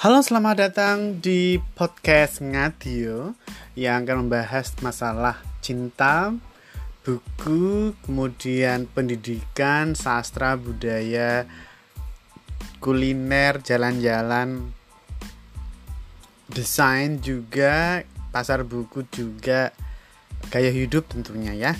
Halo, selamat datang di podcast Ngadio yang akan membahas masalah cinta, buku, kemudian pendidikan, sastra, budaya, kuliner, jalan-jalan, desain juga, pasar buku juga, gaya hidup tentunya ya.